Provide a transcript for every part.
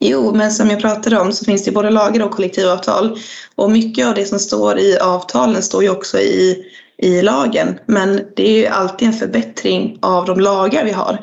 Jo, men som jag pratade om så finns det både lagar och kollektivavtal. Och mycket av det som står i avtalen står ju också i, i lagen. Men det är ju alltid en förbättring av de lagar vi har.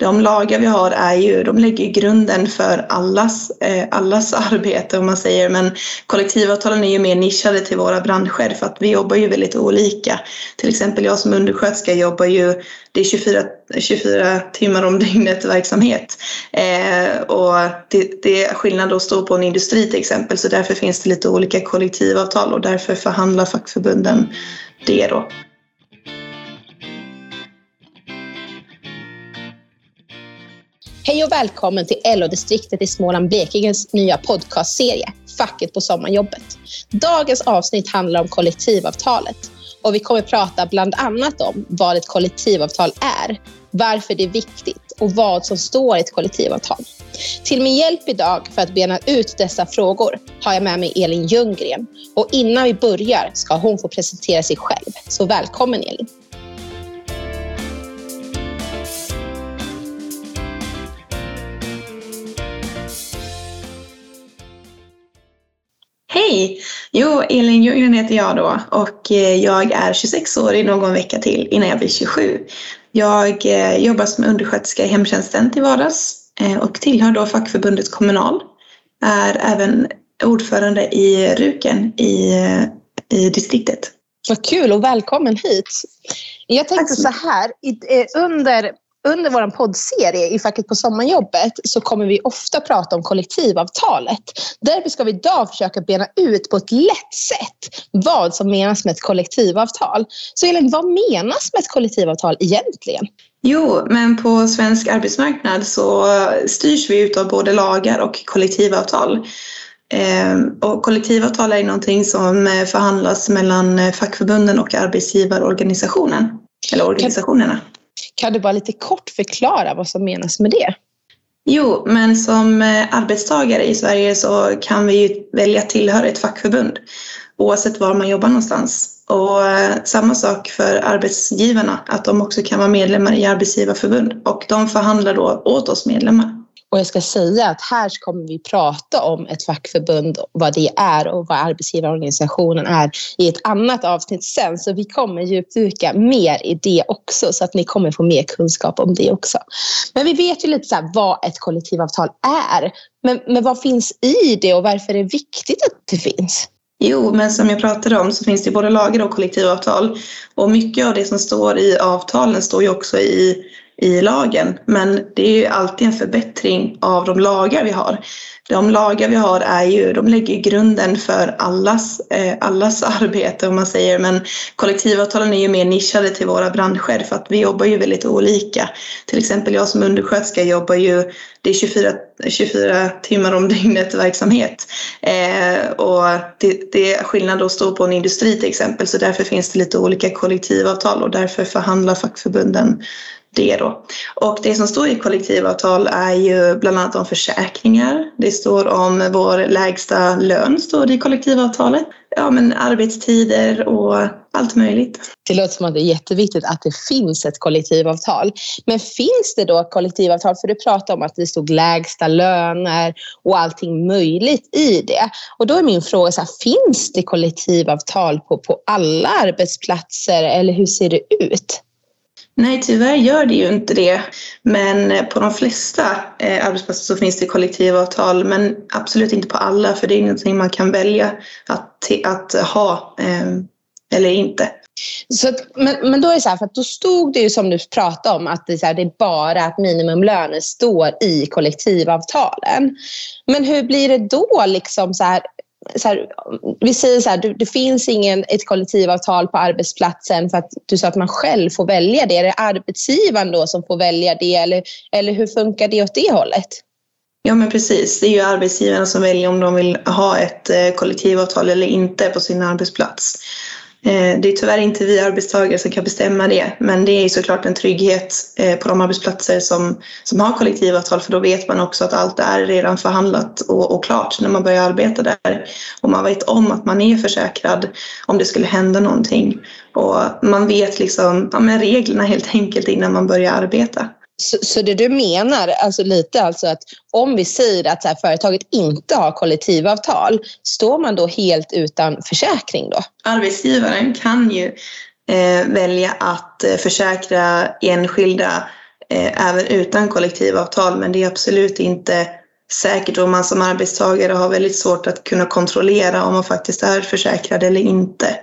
De lagar vi har är ju, de lägger grunden för allas, eh, allas arbete om man säger. Men kollektivavtalen är ju mer nischade till våra branscher för att vi jobbar ju väldigt olika. Till exempel jag som undersköterska jobbar ju, det är 24, 24 timmar om dygnet verksamhet. Eh, och det, det är skillnad att stå på en industri till exempel så därför finns det lite olika kollektivavtal och därför förhandlar fackförbunden det då. Hej och välkommen till LO-distriktet i Småland-Blekinges nya podcastserie Facket på sommarjobbet. Dagens avsnitt handlar om kollektivavtalet och vi kommer prata bland annat om vad ett kollektivavtal är, varför det är viktigt och vad som står i ett kollektivavtal. Till min hjälp idag för att bena ut dessa frågor har jag med mig Elin Ljunggren och innan vi börjar ska hon få presentera sig själv. Så välkommen Elin! Hej! Jo, Elin Ljunggren heter jag då och eh, jag är 26 år i någon vecka till innan jag blir 27. Jag eh, jobbar som undersköterska i hemtjänsten till vardags eh, och tillhör då fackförbundet Kommunal. Är även ordförande i Ruken i, i distriktet. Vad kul och välkommen hit. Jag tänkte så här, under under vår poddserie i Facket på sommarjobbet så kommer vi ofta prata om kollektivavtalet. Därför ska vi idag försöka bena ut på ett lätt sätt vad som menas med ett kollektivavtal. Så Elin, vad menas med ett kollektivavtal egentligen? Jo, men på svensk arbetsmarknad så styrs vi av både lagar och kollektivavtal. Ehm, och kollektivavtal är någonting som förhandlas mellan fackförbunden och arbetsgivarorganisationen, eller organisationerna. Kan kan du bara lite kort förklara vad som menas med det? Jo, men som eh, arbetstagare i Sverige så kan vi ju välja att tillhöra ett fackförbund oavsett var man jobbar någonstans. Och eh, samma sak för arbetsgivarna, att de också kan vara medlemmar i arbetsgivarförbund och de förhandlar då åt oss medlemmar. Och jag ska säga att här kommer vi prata om ett fackförbund, vad det är och vad arbetsgivarorganisationen är i ett annat avsnitt sen. Så vi kommer djupdyka mer i det också så att ni kommer få mer kunskap om det också. Men vi vet ju lite så vad ett kollektivavtal är. Men, men vad finns i det och varför är det viktigt att det finns? Jo, men som jag pratade om så finns det både lagar och kollektivavtal. Och mycket av det som står i avtalen står ju också i i lagen. Men det är ju alltid en förbättring av de lagar vi har. De lagar vi har är ju, de lägger grunden för allas, eh, allas arbete om man säger. Men kollektivavtalen är ju mer nischade till våra branscher för att vi jobbar ju väldigt olika. Till exempel jag som undersköterska jobbar ju, det är 24, 24 timmar om dygnet verksamhet. Eh, och det, det är skillnad att stå på en industri till exempel så därför finns det lite olika kollektivavtal och därför förhandlar fackförbunden det då. Och det som står i kollektivavtal är ju bland annat om försäkringar. Det står om vår lägsta lön, står det i kollektivavtalet. Ja, men arbetstider och allt möjligt. Det låter som att det är jätteviktigt att det finns ett kollektivavtal. Men finns det då kollektivavtal? För du pratade om att det stod lägsta löner och allting möjligt i det. Och då är min fråga, så här, finns det kollektivavtal på, på alla arbetsplatser eller hur ser det ut? Nej, tyvärr gör det ju inte det. Men eh, på de flesta eh, arbetsplatser så finns det kollektivavtal, men absolut inte på alla, för det är någonting man kan välja att, att ha eh, eller inte. Så, men, men då är det så här, för då stod det ju som du pratade om att det är, så här, det är bara att minimumlöner står i kollektivavtalen. Men hur blir det då? Liksom så här, så här, vi säger så här, det, det finns ingen ett kollektivavtal på arbetsplatsen för att du sa att man själv får välja det. Är det arbetsgivaren då som får välja det eller, eller hur funkar det åt det hållet? Ja men precis, det är ju arbetsgivarna som väljer om de vill ha ett eh, kollektivavtal eller inte på sin arbetsplats. Eh, det är tyvärr inte vi arbetstagare som kan bestämma det, men det är såklart en trygghet eh, på de arbetsplatser som, som har kollektivavtal, för då vet man också att allt är redan förhandlat och, och klart när man börjar arbeta där. Och man vet om att man är försäkrad om det skulle hända någonting. Och man vet liksom ja, men reglerna helt enkelt innan man börjar arbeta. Så, så, det du menar, alltså lite alltså att om vi säger att här, företaget inte har kollektivavtal, står man då helt utan försäkring då? Arbetsgivaren kan ju eh, välja att eh, försäkra enskilda eh, även utan kollektivavtal, men det är absolut inte säkert och man som arbetstagare har väldigt svårt att kunna kontrollera om man faktiskt är försäkrad eller inte.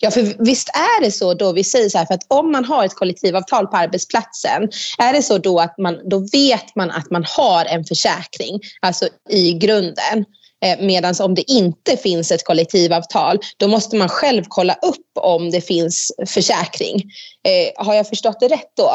Ja, för visst är det så då, vi säger så här, för att om man har ett kollektivavtal på arbetsplatsen, är det så då att man, då vet man att man har en försäkring, alltså i grunden. Eh, Medan om det inte finns ett kollektivavtal, då måste man själv kolla upp om det finns försäkring. Eh, har jag förstått det rätt då?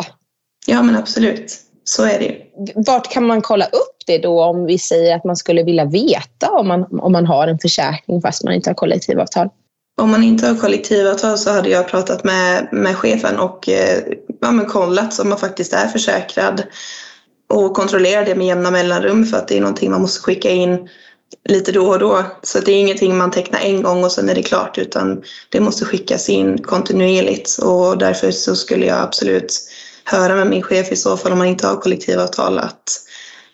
Ja, men absolut. Så är det Vart kan man kolla upp det då om vi säger att man skulle vilja veta om man, om man har en försäkring fast man inte har kollektivavtal? Om man inte har kollektivavtal så hade jag pratat med, med chefen och eh, ja, men kollat så man faktiskt är försäkrad och kontrollerar det med jämna mellanrum för att det är någonting man måste skicka in lite då och då. Så det är ingenting man tecknar en gång och sen är det klart utan det måste skickas in kontinuerligt och därför så skulle jag absolut höra med min chef i så fall om man inte har kollektivavtal att,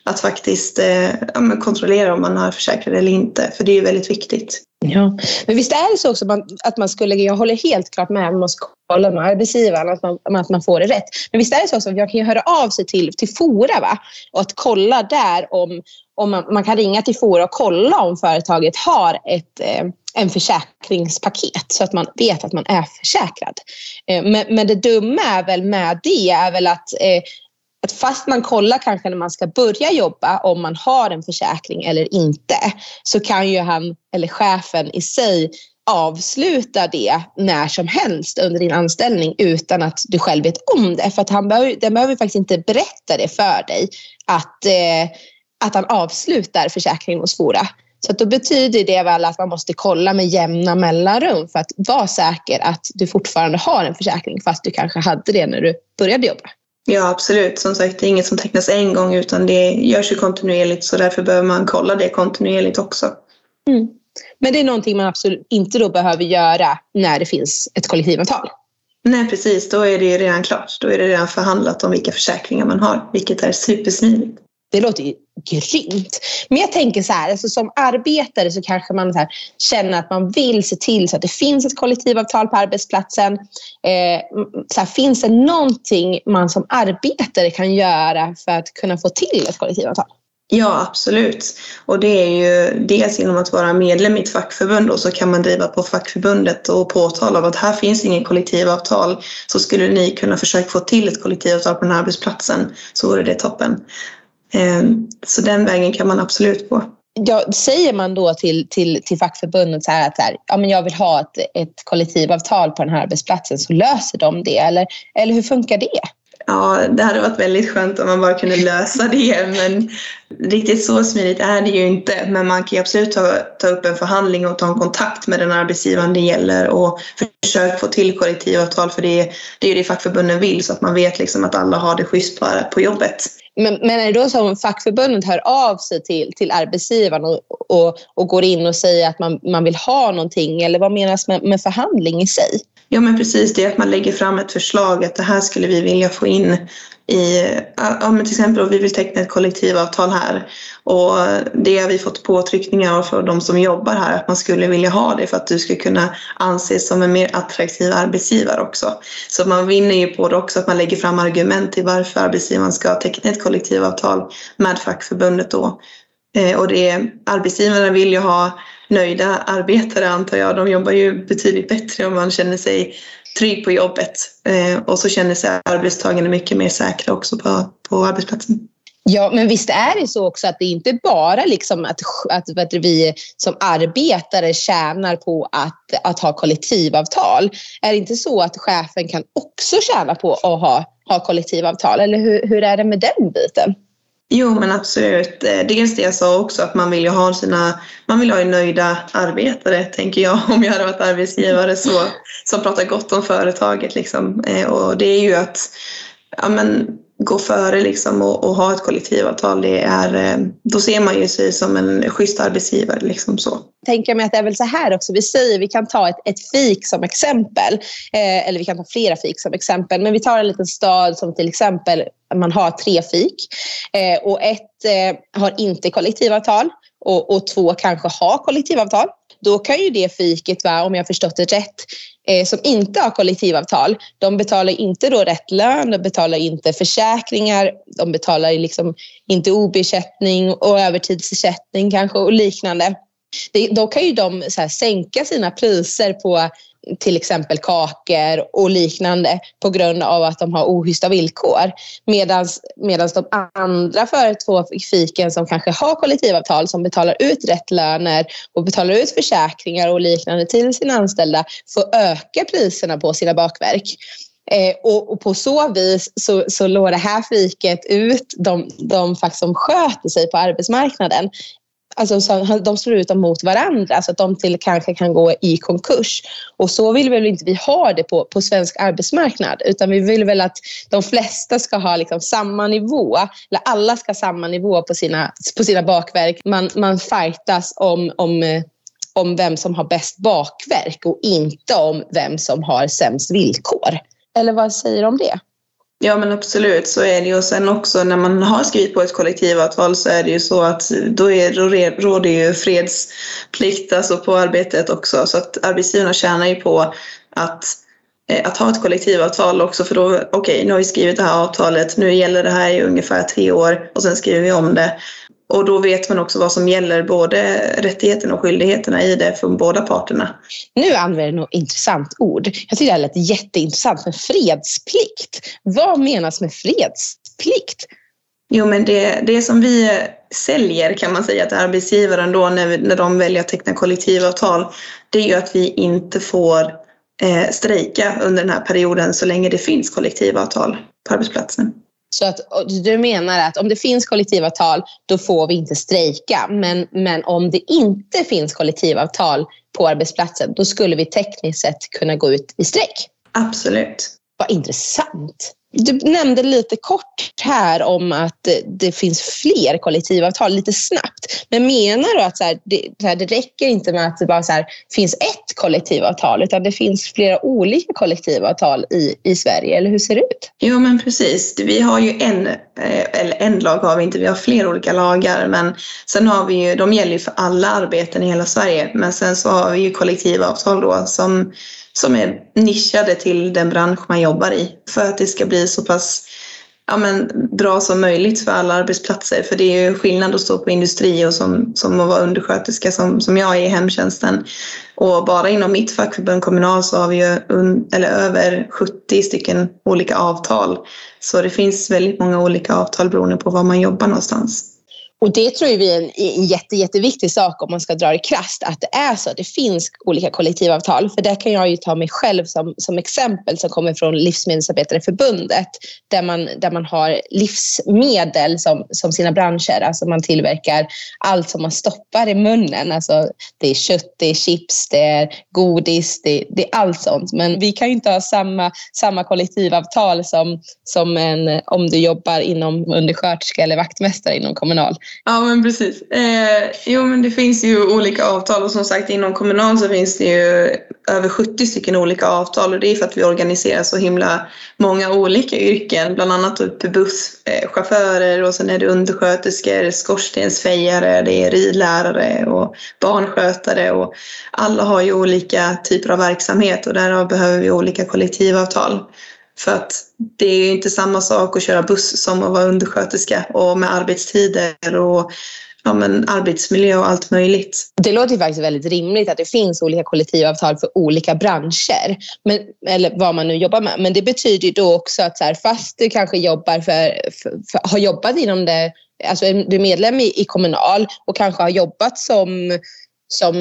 att faktiskt eh, ja, kontrollera om man har försäkrat eller inte för det är ju väldigt viktigt. Ja, men visst är det så också att man skulle, jag håller helt klart med, man måste kolla med arbetsgivaren att man, att man får det rätt. Men visst är det så att man kan ju höra av sig till, till Fora va? och att kolla där om, om man, man kan ringa till Fora och kolla om företaget har ett eh, en försäkringspaket så att man vet att man är försäkrad. Eh, men, men det dumma är väl med det är väl att eh, att fast man kollar kanske när man ska börja jobba om man har en försäkring eller inte så kan ju han eller chefen i sig avsluta det när som helst under din anställning utan att du själv vet om det. För att han behöver, den behöver faktiskt inte berätta det för dig att, eh, att han avslutar försäkringen hos Fora. Så då betyder det väl att man måste kolla med jämna mellanrum för att vara säker att du fortfarande har en försäkring fast du kanske hade det när du började jobba. Ja, absolut. Som sagt, det är inget som tecknas en gång utan det görs ju kontinuerligt så därför behöver man kolla det kontinuerligt också. Mm. Men det är någonting man absolut inte då behöver göra när det finns ett kollektivavtal? Nej, precis. Då är det redan klart. Då är det redan förhandlat om vilka försäkringar man har, vilket är supersmidigt. Det låter ju grymt. Men jag tänker så här, alltså som arbetare så kanske man så här, känner att man vill se till så att det finns ett kollektivavtal på arbetsplatsen. Eh, så här, finns det någonting man som arbetare kan göra för att kunna få till ett kollektivavtal? Ja, absolut. Och det är ju dels genom att vara medlem i ett fackförbund och så kan man driva på fackförbundet och påtala att här finns inget kollektivavtal. Så skulle ni kunna försöka få till ett kollektivavtal på den här arbetsplatsen så vore det toppen. Ehm, så den vägen kan man absolut gå. Ja, säger man då till, till, till fackförbundet så här att så här, ja, men jag vill ha ett, ett kollektivavtal på den här arbetsplatsen så löser de det? Eller, eller hur funkar det? Ja, det hade varit väldigt skönt om man bara kunde lösa det men riktigt så smidigt är det ju inte. Men man kan ju absolut ta, ta upp en förhandling och ta en kontakt med den arbetsgivaren det gäller och försöka få till kollektivavtal för det, det är ju det fackförbunden vill så att man vet liksom att alla har det schysst på, på jobbet. Men, men är det då som fackförbundet hör av sig till, till arbetsgivaren och, och, och går in och säger att man, man vill ha någonting eller vad menas med, med förhandling i sig? Ja men precis, det är att man lägger fram ett förslag att det här skulle vi vilja få in i, ja, men till exempel vi vill teckna ett kollektivavtal här och det har vi fått påtryckningar av från de som jobbar här att man skulle vilja ha det för att du ska kunna anses som en mer attraktiv arbetsgivare också. Så man vinner ju på det också att man lägger fram argument till varför arbetsgivaren ska teckna ett kollektivavtal med fackförbundet då. Eh, och det, arbetsgivarna vill ju ha nöjda arbetare antar jag. De jobbar ju betydligt bättre om man känner sig trygg på jobbet. Eh, och så känner sig arbetstagarna mycket mer säkra också på, på arbetsplatsen. Ja, men visst är det så också att det inte bara liksom att, att, att vi som arbetare tjänar på att, att ha kollektivavtal. Är det inte så att chefen kan också tjäna på att ha, ha kollektivavtal? Eller hur, hur är det med den biten? Jo men absolut. Eh, dels det jag sa också att man vill ju ha sina, man vill ha nöjda arbetare tänker jag om jag hade varit arbetsgivare så, som pratar gott om företaget liksom. Eh, och det är ju att ja, men, gå före liksom och, och, ha ett kollektivavtal. Det är, eh, då ser man ju sig som en schysst arbetsgivare. Liksom så. Tänker mig att det är väl så här också. Vi säger vi kan ta ett, ett fik som exempel. Eh, eller vi kan ta flera fik som exempel. Men vi tar en liten stad som till exempel man har tre fik eh, och ett eh, har inte kollektivavtal och, och två kanske har kollektivavtal. Då kan ju det fiket va, om jag förstått det rätt, eh, som inte har kollektivavtal, de betalar inte då rätt lön, de betalar inte försäkringar, de betalar liksom inte OB-ersättning och övertidsersättning kanske och liknande. Det, då kan ju de så här, sänka sina priser på till exempel kakor och liknande på grund av att de har ohysta villkor. Medan de andra för två fiken som kanske har kollektivavtal som betalar ut rätt löner och betalar ut försäkringar och liknande till sina anställda får öka priserna på sina bakverk. Eh, och, och, på så vis så, så lår det här fiket ut de, de faktiskt som sköter sig på arbetsmarknaden Alltså, så de slår ut dem mot varandra så att de till kanske kan gå i konkurs. Och så vill väl inte vi ha det på, på svensk arbetsmarknad utan vi vill väl att de flesta ska ha liksom samma nivå, eller alla ska ha samma nivå på sina, på sina bakverk. Man, man fightas om, om, eh, om vem som har bäst bakverk och inte om vem som har sämst villkor. Eller vad säger du om det? Ja men absolut, så är det ju. Och sen också när man har skrivit på ett kollektivavtal så är det ju så att då, är, då råder ju fredsplikt alltså på arbetet också. Så att arbetsgivarna tjänar ju på att, eh, att ha ett kollektivavtal också för då, okej okay, nu har vi skrivit det här avtalet, nu gäller det här i ungefär tre år och sen skriver vi om det. Och då vet man också vad som gäller, både rättigheterna och skyldigheterna i det från båda parterna. Nu använder du något intressant ord. Jag tycker det lät jätteintressant med fredsplikt. Vad menas med fredsplikt? Jo, men det, det som vi säljer kan man säga till arbetsgivaren då när, när de väljer att teckna kollektivavtal, det är ju att vi inte får eh, strejka under den här perioden så länge det finns kollektivavtal på arbetsplatsen. Så att du menar att om det finns kollektivavtal, då får vi inte strejka. Men, men om det inte finns kollektivavtal på arbetsplatsen, då skulle vi tekniskt sett kunna gå ut i strejk? Absolut. Vad intressant. Du nämnde lite kort här om att det finns fler kollektivavtal lite snabbt. Men menar du att så här, det, så här, det räcker inte med att det bara så här, finns ett kollektivavtal utan det finns flera olika kollektivavtal i, i Sverige? Eller hur ser det ut? Jo men precis. Vi har ju en, eh, eller en lag har vi inte, vi har flera olika lagar men sen har vi ju, de gäller ju för alla arbeten i hela Sverige men sen så har vi ju kollektivavtal då som som är nischade till den bransch man jobbar i för att det ska bli så pass ja, men, bra som möjligt för alla arbetsplatser. För det är ju skillnad att stå på industri och som, som att vara undersköterska som, som jag är i hemtjänsten. Och bara inom mitt fackförbund Kommunal så har vi ju un, eller över 70 stycken olika avtal. Så det finns väldigt många olika avtal beroende på var man jobbar någonstans. Och det tror vi är en, en jätte, jätteviktig sak om man ska dra det krasst, att det är så. att Det finns olika kollektivavtal. För där kan jag ju ta mig själv som, som exempel som kommer från Livsmedelsarbetareförbundet där man, där man har livsmedel som, som sina branscher. Alltså man tillverkar allt som man stoppar i munnen. Alltså det är kött, det är chips, det är godis, det, det är allt sånt. Men vi kan ju inte ha samma, samma kollektivavtal som, som en, om du jobbar inom undersköterska eller vaktmästare inom Kommunal. Ja men precis. Eh, jo men det finns ju olika avtal och som sagt inom Kommunal så finns det ju över 70 stycken olika avtal och det är för att vi organiserar så himla många olika yrken, bland annat typ busschaufförer och sen är det undersköterskor, skorstensfejare, det är ridlärare och barnskötare och alla har ju olika typer av verksamhet och därav behöver vi olika kollektivavtal. För att det är ju inte samma sak att köra buss som att vara undersköterska och med arbetstider och ja, men arbetsmiljö och allt möjligt. Det låter ju faktiskt väldigt rimligt att det finns olika kollektivavtal för olika branscher. Men, eller vad man nu jobbar med. Men det betyder ju då också att så här, fast du kanske jobbar för, för, för, har jobbat inom det, alltså du är medlem i, i Kommunal och kanske har jobbat som som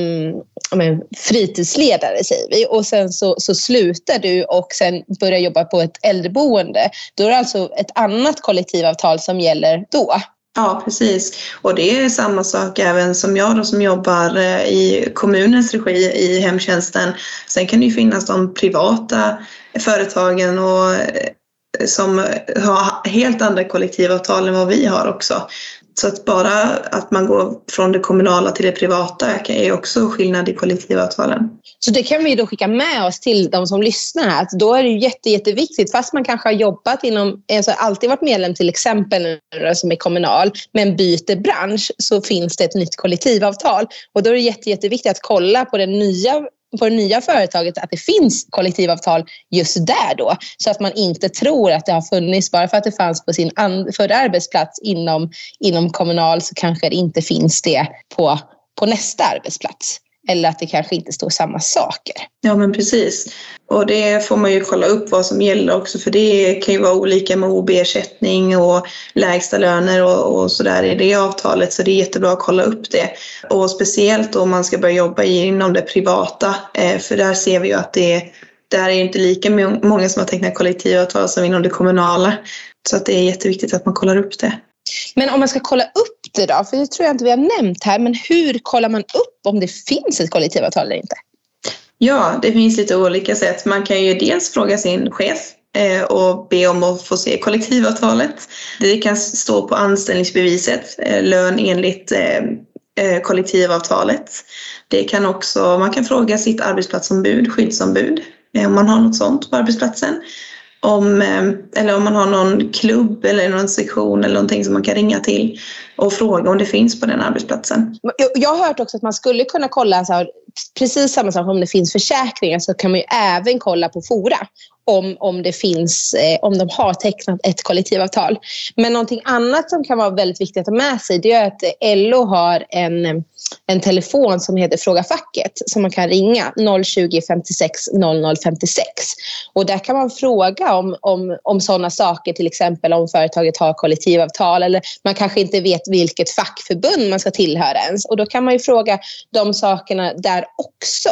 men, fritidsledare säger vi och sen så, så slutar du och sen börjar jobba på ett äldreboende. Då är det alltså ett annat kollektivavtal som gäller då. Ja, precis. Och det är samma sak även som jag då som jobbar eh, i kommunens regi i hemtjänsten. Sen kan det ju finnas de privata företagen och eh, som har helt andra kollektivavtal än vad vi har också. Så att bara att man går från det kommunala till det privata är också skillnad i kollektivavtalen. Så det kan vi då skicka med oss till de som lyssnar här. Att då är det jätte, jätteviktigt, fast man kanske har jobbat inom, alltså alltid varit medlem till exempel som är kommunal, men byter bransch så finns det ett nytt kollektivavtal. Och då är det jätte, jätteviktigt att kolla på den nya på det nya företaget att det finns kollektivavtal just där då. Så att man inte tror att det har funnits bara för att det fanns på sin förra arbetsplats inom, inom Kommunal så kanske det inte finns det på, på nästa arbetsplats. Eller att det kanske inte står samma saker. Ja men precis. Och det får man ju kolla upp vad som gäller också för det kan ju vara olika med OB-ersättning och lägsta löner och, och sådär i det avtalet så det är jättebra att kolla upp det. Och speciellt om man ska börja jobba inom det privata eh, för där ser vi ju att det där är inte lika många som har tecknat kollektivavtal som inom det kommunala. Så att det är jätteviktigt att man kollar upp det. Men om man ska kolla upp det då, för det tror jag inte vi har nämnt här, men hur kollar man upp om det finns ett kollektivavtal eller inte? Ja, det finns lite olika sätt. Man kan ju dels fråga sin chef eh, och be om att få se kollektivavtalet. Det kan stå på anställningsbeviset, eh, lön enligt eh, kollektivavtalet. Det kan också, man kan fråga sitt arbetsplatsombud, skyddsombud, om man har något sånt på arbetsplatsen om, eller om man har någon klubb eller någon sektion eller någonting som man kan ringa till och fråga om det finns på den arbetsplatsen. Jag har hört också att man skulle kunna kolla, så här, precis samma sak om det finns försäkringar så kan man ju även kolla på Fora om, om, det finns, eh, om de har tecknat ett kollektivavtal. Men någonting annat som kan vara väldigt viktigt att ha med sig det är att LO har en en telefon som heter Fråga facket som man kan ringa 020 56 00 56. Och där kan man fråga om, om, om sådana saker, till exempel om företaget har kollektivavtal eller man kanske inte vet vilket fackförbund man ska tillhöra ens. Och då kan man ju fråga de sakerna där också.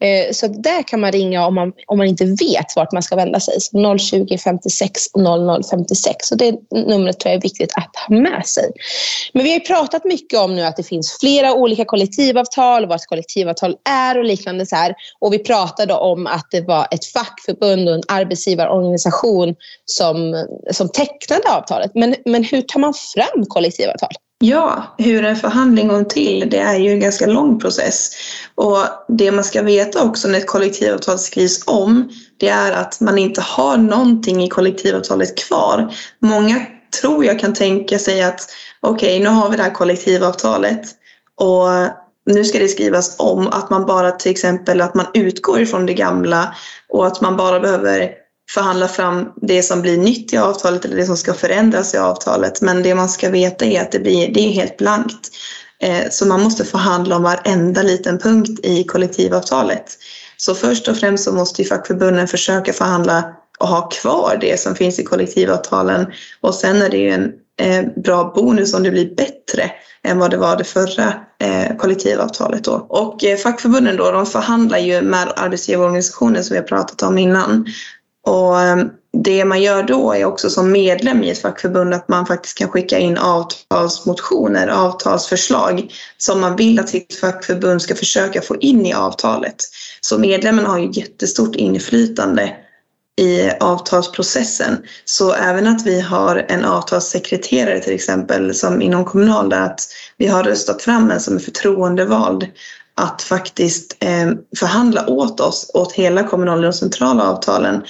Eh, så där kan man ringa om man, om man inte vet vart man ska vända sig. Så 020 56 00 56. Så det numret tror jag är viktigt att ha med sig. Men vi har pratat mycket om nu att det finns flera olika kollektivavtal, vad ett kollektivavtal är och liknande. Så här. Och vi pratade om att det var ett fackförbund och en arbetsgivarorganisation som, som tecknade avtalet. Men, men hur tar man fram kollektivavtal? Ja, hur en förhandling går till, det är ju en ganska lång process. Och det man ska veta också när ett kollektivavtal skrivs om, det är att man inte har någonting i kollektivavtalet kvar. Många tror jag kan tänka sig att okej, okay, nu har vi det här kollektivavtalet och nu ska det skrivas om att man bara till exempel att man utgår ifrån det gamla och att man bara behöver förhandla fram det som blir nytt i avtalet eller det som ska förändras i avtalet. Men det man ska veta är att det, blir, det är helt blankt. Eh, så man måste förhandla om varenda liten punkt i kollektivavtalet. Så först och främst så måste ju fackförbunden försöka förhandla och ha kvar det som finns i kollektivavtalen. Och sen är det ju en eh, bra bonus om det blir bättre än vad det var det förra eh, kollektivavtalet då. Och fackförbunden då, de förhandlar ju med arbetsgivarorganisationen som vi har pratat om innan. Och ehm, det man gör då är också som medlem i ett fackförbund att man faktiskt kan skicka in avtalsmotioner, avtalsförslag som man vill att sitt fackförbund ska försöka få in i avtalet. Så medlemmen har ju jättestort inflytande i avtalsprocessen. Så även att vi har en avtalssekreterare till exempel som inom Kommunal där att vi har röstat fram en som är förtroendevald att faktiskt eh, förhandla åt oss, åt hela kommunala och centrala avtalen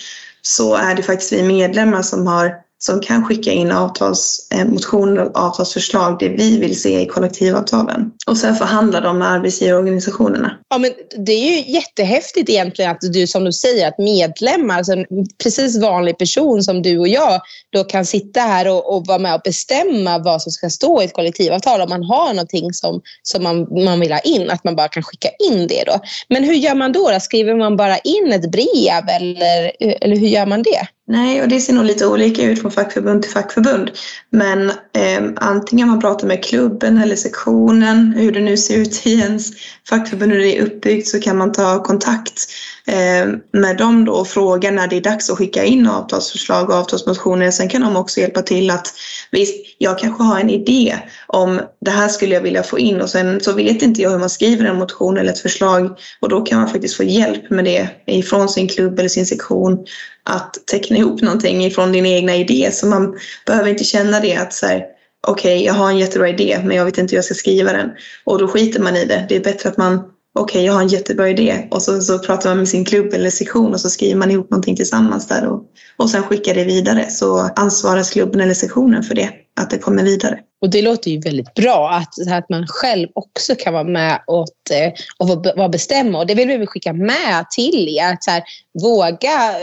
så är det faktiskt vi medlemmar som, har, som kan skicka in avtalsmotioner eh, och avtalsförslag, det vi vill se i kollektivavtalen. Och sen förhandlar de med arbetsgivarorganisationerna. Ja, men det är ju jättehäftigt egentligen att du, som du säger, att medlemmar, alltså en precis vanlig person som du och jag, då kan sitta här och, och vara med och bestämma vad som ska stå i ett kollektivavtal. Om man har någonting som, som man, man vill ha in, att man bara kan skicka in det då. Men hur gör man då? då? Skriver man bara in ett brev eller, eller hur gör man det? Nej, och det ser nog lite olika ut från fackförbund till fackförbund. Men eh, antingen man pratar med klubben eller sektionen, hur det nu ser ut i ens fackförbund hur det är uppbyggt, så kan man ta kontakt Eh, med dem då och fråga när det är dags att skicka in avtalsförslag och avtalsmotioner. Sen kan de också hjälpa till att visst, jag kanske har en idé om det här skulle jag vilja få in och sen så vet inte jag hur man skriver en motion eller ett förslag och då kan man faktiskt få hjälp med det ifrån sin klubb eller sin sektion att teckna ihop någonting ifrån din egna idé så man behöver inte känna det att så här, okej, okay, jag har en jättebra idé men jag vet inte hur jag ska skriva den. Och då skiter man i det. Det är bättre att man, okej, okay, jag har en jättebra idé och så, så pratar man med sin klubb eller sektion och så skriver man ihop någonting tillsammans där och, och sen skickar det vidare. Så ansvarar klubben eller sektionen för det, att det kommer vidare. Och det låter ju väldigt bra att, att man själv också kan vara med eh, och, och vara bestämma. Och det vill vi skicka med till er. Att så här, våga,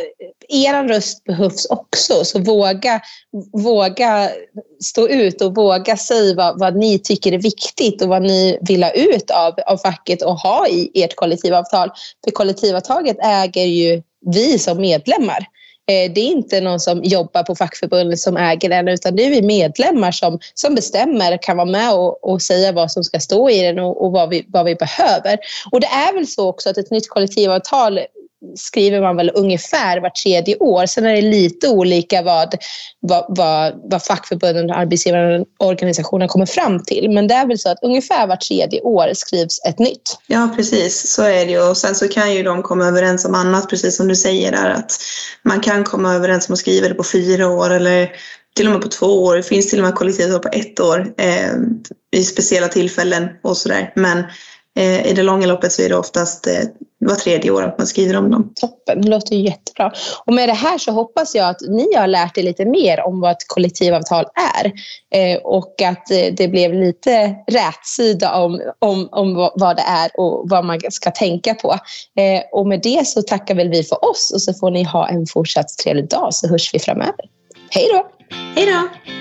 er röst behövs också. Så våga, våga stå ut och våga säga vad, vad ni tycker är viktigt och vad ni vill ha ut av, av facket och ha i ert kollektivavtal. För kollektivavtalet äger ju vi som medlemmar. Eh, det är inte någon som jobbar på fackförbundet som äger den utan det är vi medlemmar som, som bestämmer, kan vara med och, och säga vad som ska stå i den och, och vad, vi, vad vi behöver. Och det är väl så också att ett nytt kollektivavtal skriver man väl ungefär var tredje år. Sen är det lite olika vad, vad, vad, vad fackförbunden och arbetsgivarorganisationen kommer fram till. Men det är väl så att ungefär var tredje år skrivs ett nytt. Ja, precis. Så är det ju. Och sen så kan ju de komma överens om annat, precis som du säger där, att man kan komma överens om att skriva det på fyra år eller till och med på två år. Det finns till och med kollektivavtal på ett år eh, vid speciella tillfällen och sådär. Men i det långa loppet så är det oftast eh, var tredje år att man skriver om dem. Toppen, det låter jättebra. Och med det här så hoppas jag att ni har lärt er lite mer om vad ett kollektivavtal är eh, och att eh, det blev lite rätsida om, om, om vad det är och vad man ska tänka på. Eh, och med det så tackar väl vi för oss och så får ni ha en fortsatt trevlig dag så hörs vi framöver. Hej då! Hej då!